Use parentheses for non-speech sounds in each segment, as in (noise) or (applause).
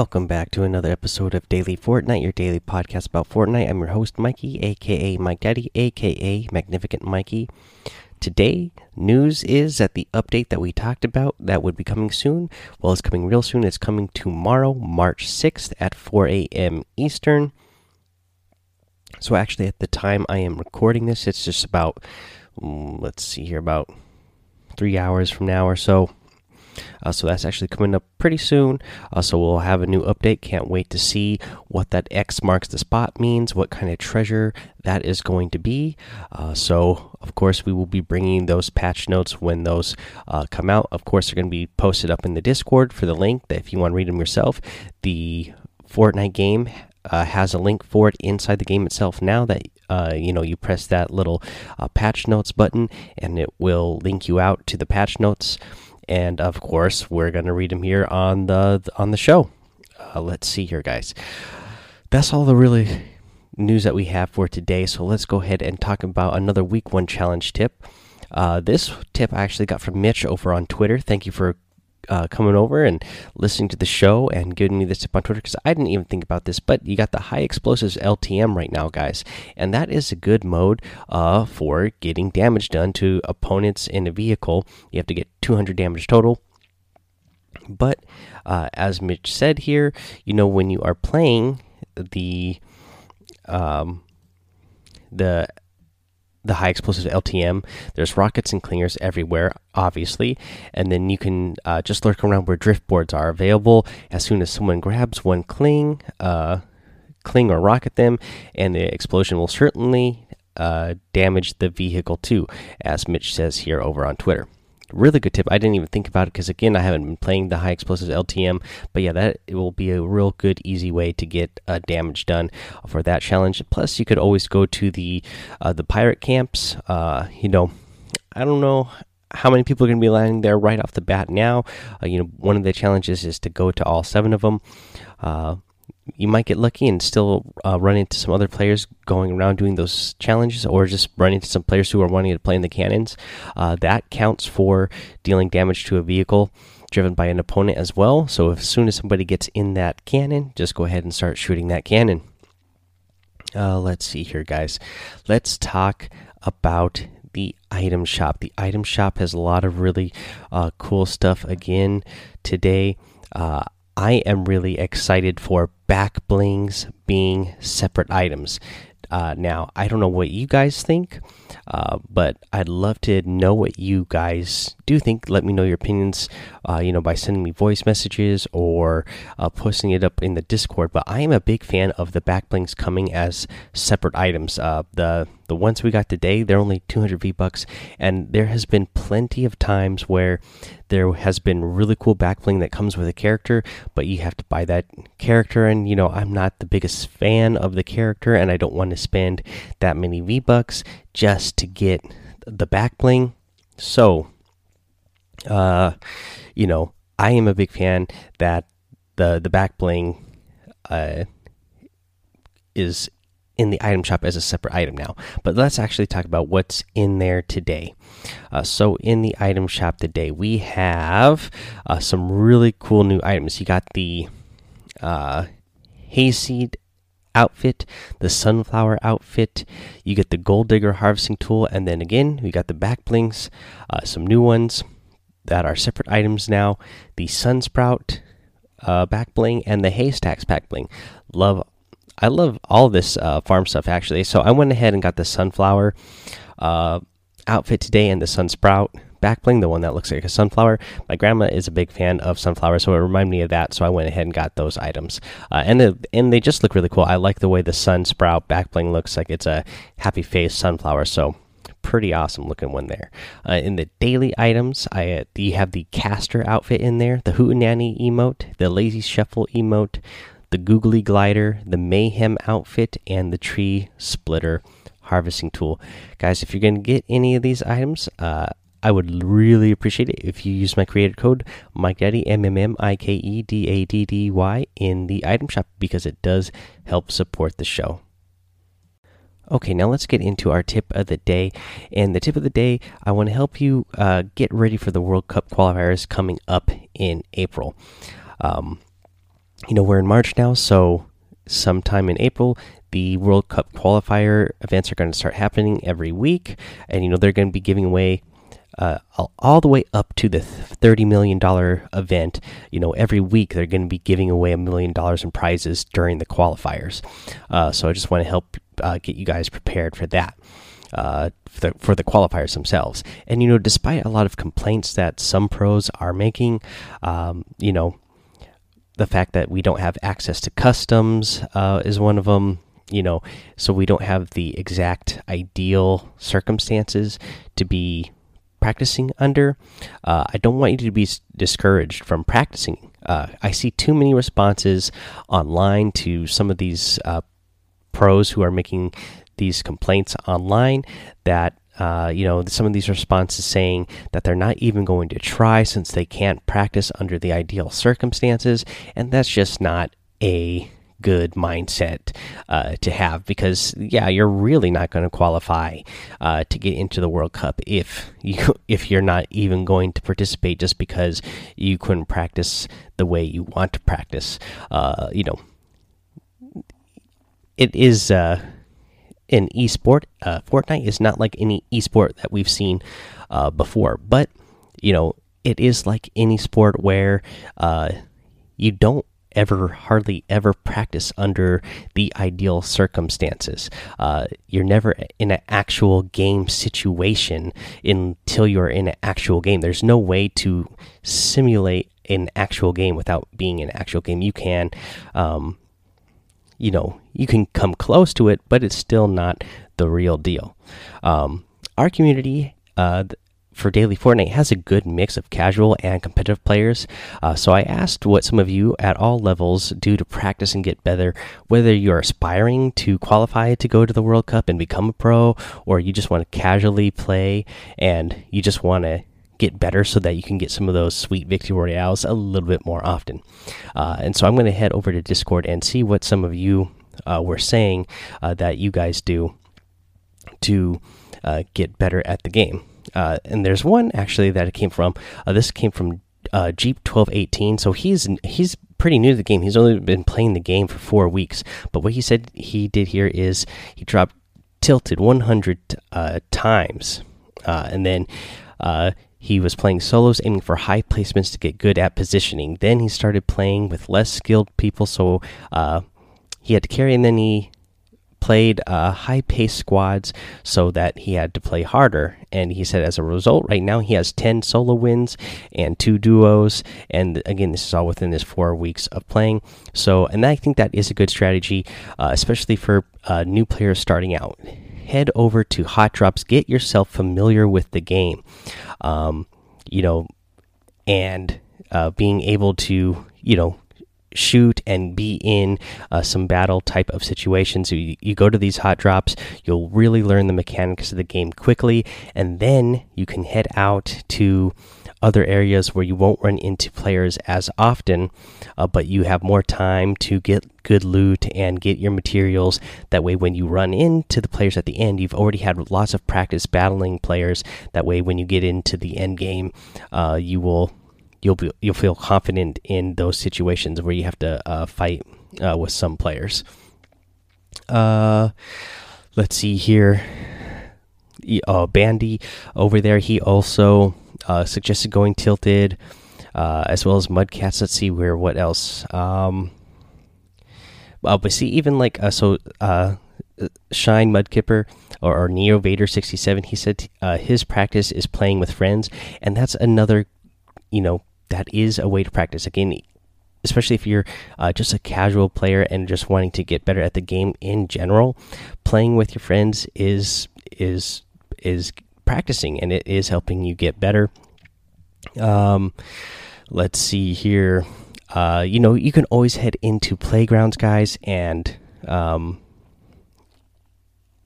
Welcome back to another episode of Daily Fortnite, your daily podcast about Fortnite. I'm your host, Mikey, aka Mike Daddy, aka Magnificent Mikey. Today, news is that the update that we talked about that would be coming soon, well, it's coming real soon. It's coming tomorrow, March 6th at 4 a.m. Eastern. So, actually, at the time I am recording this, it's just about, mm, let's see here, about three hours from now or so. Uh, so that's actually coming up pretty soon. Uh, so we'll have a new update. Can't wait to see what that X marks the spot means, what kind of treasure that is going to be. Uh, so, of course, we will be bringing those patch notes when those come out. Of course, they're going to be posted up in the Discord for the link if you want to read them yourself. The Fortnite game uh, has a link for it inside the game itself now that uh, you know you press that little uh, patch notes button and it will link you out to the patch notes and of course we're going to read them here on the on the show. Uh, let's see here, guys. That's all the really news that we have for today. So let's go ahead and talk about another week one challenge tip. Uh, this tip I actually got from Mitch over on Twitter. Thank you for uh, coming over and listening to the show and giving me this tip on Twitter because I didn't even think about this. But you got the high explosives LTM right now, guys, and that is a good mode uh, for getting damage done to opponents in a vehicle. You have to get 200 damage total. But uh, as Mitch said here, you know when you are playing the um, the the high explosive LTM. There's rockets and clingers everywhere, obviously, and then you can uh, just lurk around where drift boards are available. As soon as someone grabs one cling, uh, cling or rocket them, and the explosion will certainly uh, damage the vehicle too, as Mitch says here over on Twitter really good tip. I didn't even think about it because again, I haven't been playing the high explosives LTM. But yeah, that it will be a real good, easy way to get uh, damage done for that challenge. Plus, you could always go to the uh, the pirate camps. Uh, you know, I don't know how many people are going to be landing there right off the bat now. Uh, you know, one of the challenges is to go to all seven of them. You might get lucky and still uh, run into some other players going around doing those challenges, or just run into some players who are wanting to play in the cannons. Uh, that counts for dealing damage to a vehicle driven by an opponent as well. So as soon as somebody gets in that cannon, just go ahead and start shooting that cannon. Uh, let's see here, guys. Let's talk about the item shop. The item shop has a lot of really uh, cool stuff again today. Uh, I am really excited for back blings being separate items. Uh, now, I don't know what you guys think, uh, but I'd love to know what you guys do think. Let me know your opinions, uh, you know, by sending me voice messages or uh, posting it up in the Discord. But I am a big fan of the back blings coming as separate items. Uh, the the ones we got today, they're only 200 V bucks, and there has been plenty of times where there has been really cool back bling that comes with a character, but you have to buy that character. And you know, I'm not the biggest fan of the character, and I don't want to spend that many V bucks just to get the back bling. So, uh, you know, I am a big fan that the the back bling uh is in the item shop as a separate item now. But let's actually talk about what's in there today. Uh, so, in the item shop today, we have uh, some really cool new items. You got the uh, hayseed outfit, the sunflower outfit. You get the gold digger harvesting tool, and then again, we got the back blings, uh, some new ones that are separate items now. The sunsprout uh, back bling and the haystacks back bling. Love I love all this uh, farm stuff actually. So I went ahead and got the sunflower uh, outfit today and the sunsprout back bling, the one that looks like a sunflower. My grandma is a big fan of sunflowers, so it reminded me of that. So I went ahead and got those items, uh, and the, and they just look really cool. I like the way the sunsprout back bling looks like it's a happy face sunflower. So pretty awesome looking one there. Uh, in the daily items, I uh, you have the caster outfit in there, the hootenanny emote, the lazy shuffle emote, the googly glider, the mayhem outfit, and the tree splitter harvesting tool. Guys, if you're going to get any of these items, uh, I would really appreciate it if you use my creator code Mike Daddy M M M I K E D A D D Y in the item shop because it does help support the show. Okay, now let's get into our tip of the day. And the tip of the day, I want to help you uh, get ready for the World Cup qualifiers coming up in April. Um, you know, we're in March now, so sometime in April, the World Cup qualifier events are going to start happening every week, and you know they're going to be giving away uh, all the way up to the thirty million dollar event. You know, every week they're going to be giving away a million dollars in prizes during the qualifiers. Uh, so I just want to help uh, get you guys prepared for that. Uh, for the, for the qualifiers themselves, and you know, despite a lot of complaints that some pros are making, um, you know, the fact that we don't have access to customs uh, is one of them you know so we don't have the exact ideal circumstances to be practicing under. Uh, I don't want you to be discouraged from practicing. Uh, I see too many responses online to some of these uh, pros who are making these complaints online that uh, you know some of these responses saying that they're not even going to try since they can't practice under the ideal circumstances. And that's just not a good mindset uh, to have because yeah you're really not going to qualify uh, to get into the World Cup if you (laughs) if you're not even going to participate just because you couldn't practice the way you want to practice uh, you know it is uh, an esport uh, Fortnite is not like any esport that we've seen uh, before but you know it is like any sport where you don't ever hardly ever practice under the ideal circumstances. Uh, you're never in an actual game situation until you're in an actual game. There's no way to simulate an actual game without being an actual game. You can, um, you know, you can come close to it, but it's still not the real deal. Um, our community, uh, for Daily Fortnite has a good mix of casual and competitive players. Uh, so I asked what some of you at all levels do to practice and get better, whether you're aspiring to qualify to go to the World Cup and become a pro, or you just want to casually play and you just want to get better so that you can get some of those sweet victory royales a little bit more often. Uh, and so I'm going to head over to Discord and see what some of you uh, were saying uh, that you guys do to uh, get better at the game. Uh, and there's one actually that it came from. Uh, this came from Jeep twelve eighteen. So he's he's pretty new to the game. He's only been playing the game for four weeks. But what he said he did here is he dropped tilted 100 uh, times, and then uh, he was playing solos, aiming for high placements to get good at positioning. Then he started playing with less skilled people, so he had to carry, and then he played uh, high pace squads so that he had to play harder. And he said, as a result, right now he has 10 solo wins and two duos. And again, this is all within this four weeks of playing. So, and I think that is a good strategy, uh, especially for uh, new players starting out. Head over to Hot Drops, get yourself familiar with the game. Um, you know, and uh, being able to, you know, shoot and be in uh, some battle type of situations. You, you go to these hot drops, you'll really learn the mechanics of the game quickly, and then you can head out to other areas where you won't run into players as often, uh, but you have more time to get good loot and get your materials. That way, when you run into the players at the end, you've already had lots of practice battling players. That way, when you get into the end game, uh, you will you'll be you'll feel confident in those situations where you have to uh, fight uh, with some players. Uh, let's see here. Uh, Bandy over there. He also uh, suggested going tilted, uh, as well as Mudcats. Let's see where what else. Um, uh, but see, even like uh, so, uh, Shine Mudkipper or, or Neo Vader sixty seven. He said uh, his practice is playing with friends, and that's another, you know, that is a way to practice. Again, especially if you're uh, just a casual player and just wanting to get better at the game in general, playing with your friends is is is practicing and it is helping you get better. Um, let's see here. Uh, you know, you can always head into playgrounds, guys, and um,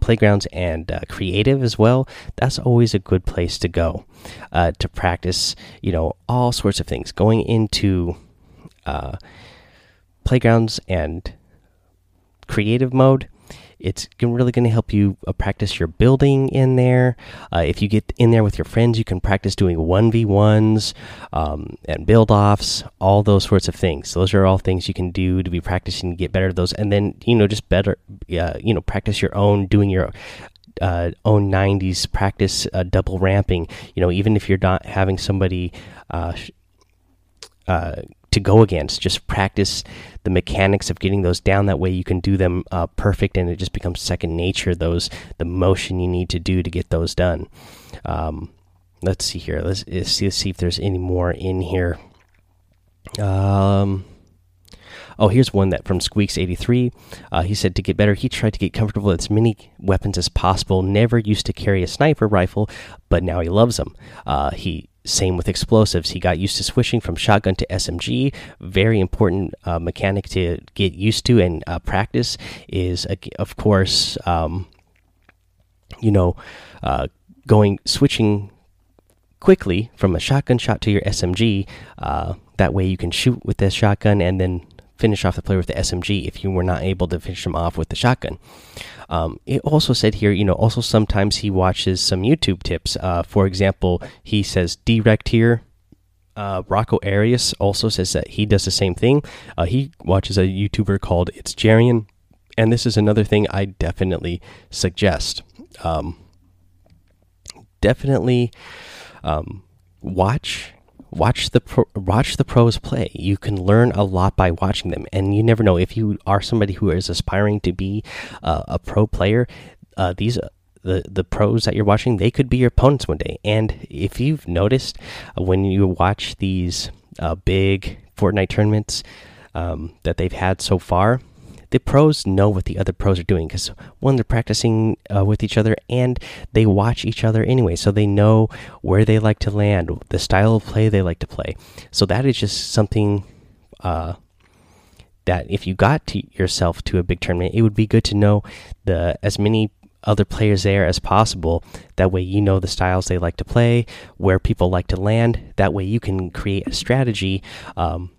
playgrounds and uh, creative as well, that's always a good place to go uh, to practice. You know, all sorts of things. Going into uh, playgrounds and creative mode it's really going to help you uh, practice your building in there. Uh, if you get in there with your friends, you can practice doing 1v1s um, and build offs, all those sorts of things. So Those are all things you can do to be practicing to get better at those. And then, you know, just better, uh, you know, practice your own, doing your uh, own 90s practice uh, double ramping you know even if you're not having somebody uh, uh, to go against just practice the mechanics of getting those down that way you can do them uh, perfect and it just becomes second nature those the motion you need to do to get those done um, let's see here let's, let's, see, let's see if there's any more in here um Oh, here's one that from Squeaks83. Uh, he said to get better, he tried to get comfortable with as many weapons as possible. Never used to carry a sniper rifle, but now he loves them. Uh, he same with explosives. He got used to switching from shotgun to SMG. Very important uh, mechanic to get used to and uh, practice is, of course, um, you know, uh, going switching quickly from a shotgun shot to your SMG. Uh, that way you can shoot with this shotgun and then finish off the player with the SMG if you were not able to finish him off with the shotgun. Um, it also said here, you know, also sometimes he watches some YouTube tips. Uh, for example, he says direct here. Uh, Rocco Arias also says that he does the same thing. Uh, he watches a YouTuber called It's Jerian, and this is another thing I definitely suggest. Um, definitely um, watch watch the pro, watch the pros play. You can learn a lot by watching them, and you never know if you are somebody who is aspiring to be uh, a pro player. Uh, these the the pros that you're watching, they could be your opponents one day. And if you've noticed uh, when you watch these uh, big Fortnite tournaments um, that they've had so far, the pros know what the other pros are doing because one they're practicing uh, with each other and they watch each other anyway so they know where they like to land the style of play they like to play. So that is just something uh, that if you got to yourself to a big tournament it would be good to know the as many other players there as possible. That way you know the styles they like to play where people like to land. That way you can create a strategy um,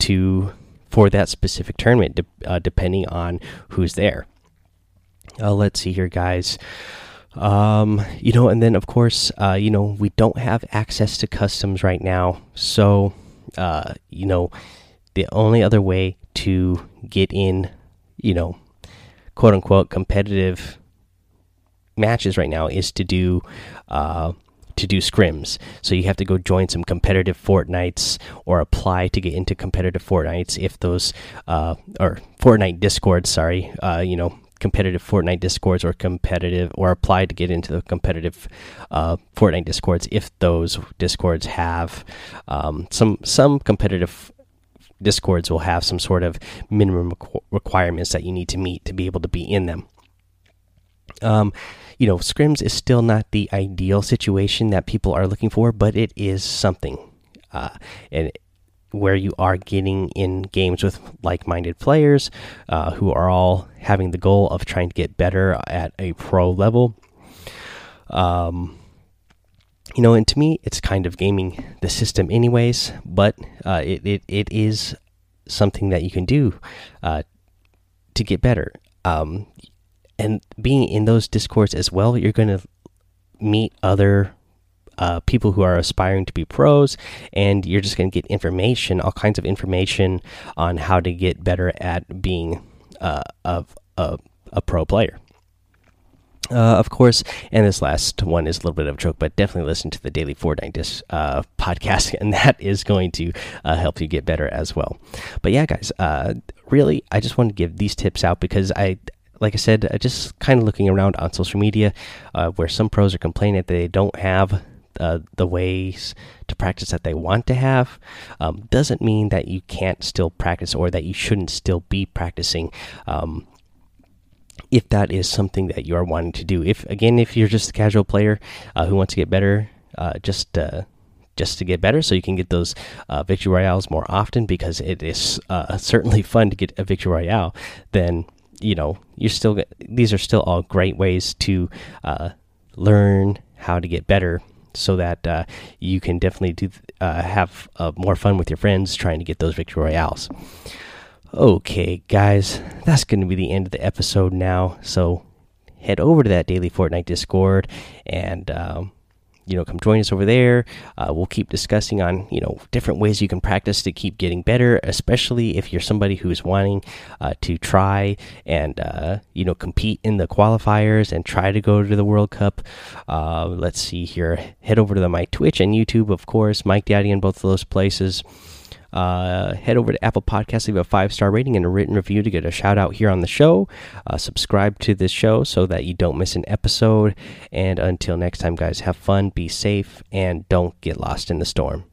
to for that specific tournament, de uh, depending on who's there. Uh, let's see here, guys. Um, you know, and then of course, uh, you know, we don't have access to customs right now, so uh, you know, the only other way to get in, you know, quote unquote competitive matches right now is to do uh to do scrims. So you have to go join some competitive Fortnites or apply to get into competitive Fortnites if those uh, or Fortnite Discord. Sorry, uh, you know competitive Fortnite discords or competitive or apply to get into the competitive uh, Fortnite discords if those discords have um, some some competitive discords will have some sort of minimum requirements that you need to meet to be able to be in them. Um, you know, scrims is still not the ideal situation that people are looking for, but it is something. Uh, and where you are getting in games with like-minded players uh, who are all having the goal of trying to get better at a pro level. Um, you know, and to me, it's kind of gaming the system, anyways. But uh, it, it it is something that you can do uh, to get better. Um, and being in those discords as well, you're going to meet other uh, people who are aspiring to be pros, and you're just going to get information, all kinds of information on how to get better at being uh, of a, a pro player. Uh, of course, and this last one is a little bit of a joke, but definitely listen to the Daily Fortnite Dis uh, (laughs) podcast, and that is going to uh, help you get better as well. But yeah, guys, uh, really, I just want to give these tips out because I like I said, uh, just kind of looking around on social media uh, where some pros are complaining that they don't have uh, the ways to practice that they want to have um, doesn't mean that you can't still practice or that you shouldn't still be practicing. Um, if that is something that you are wanting to do, if again, if you're just a casual player uh, who wants to get better, uh, just uh, just to get better so you can get those uh, victory royales more often because it is uh, certainly fun to get a victory royale then you know you're still these are still all great ways to uh, learn how to get better so that uh, you can definitely do uh, have uh, more fun with your friends trying to get those victory royales Okay, guys, that's going to be the end of the episode now. So head over to that daily Fortnite Discord and um, you know come join us over there. Uh, we'll keep discussing on you know different ways you can practice to keep getting better, especially if you're somebody who's wanting uh, to try and uh, you know compete in the qualifiers and try to go to the World Cup. Uh, let's see here. Head over to the, my Twitch and YouTube, of course, Mike Daddy in both of those places. Uh, head over to Apple Podcasts, leave a five star rating and a written review to get a shout out here on the show. Uh, subscribe to this show so that you don't miss an episode. And until next time, guys, have fun, be safe, and don't get lost in the storm.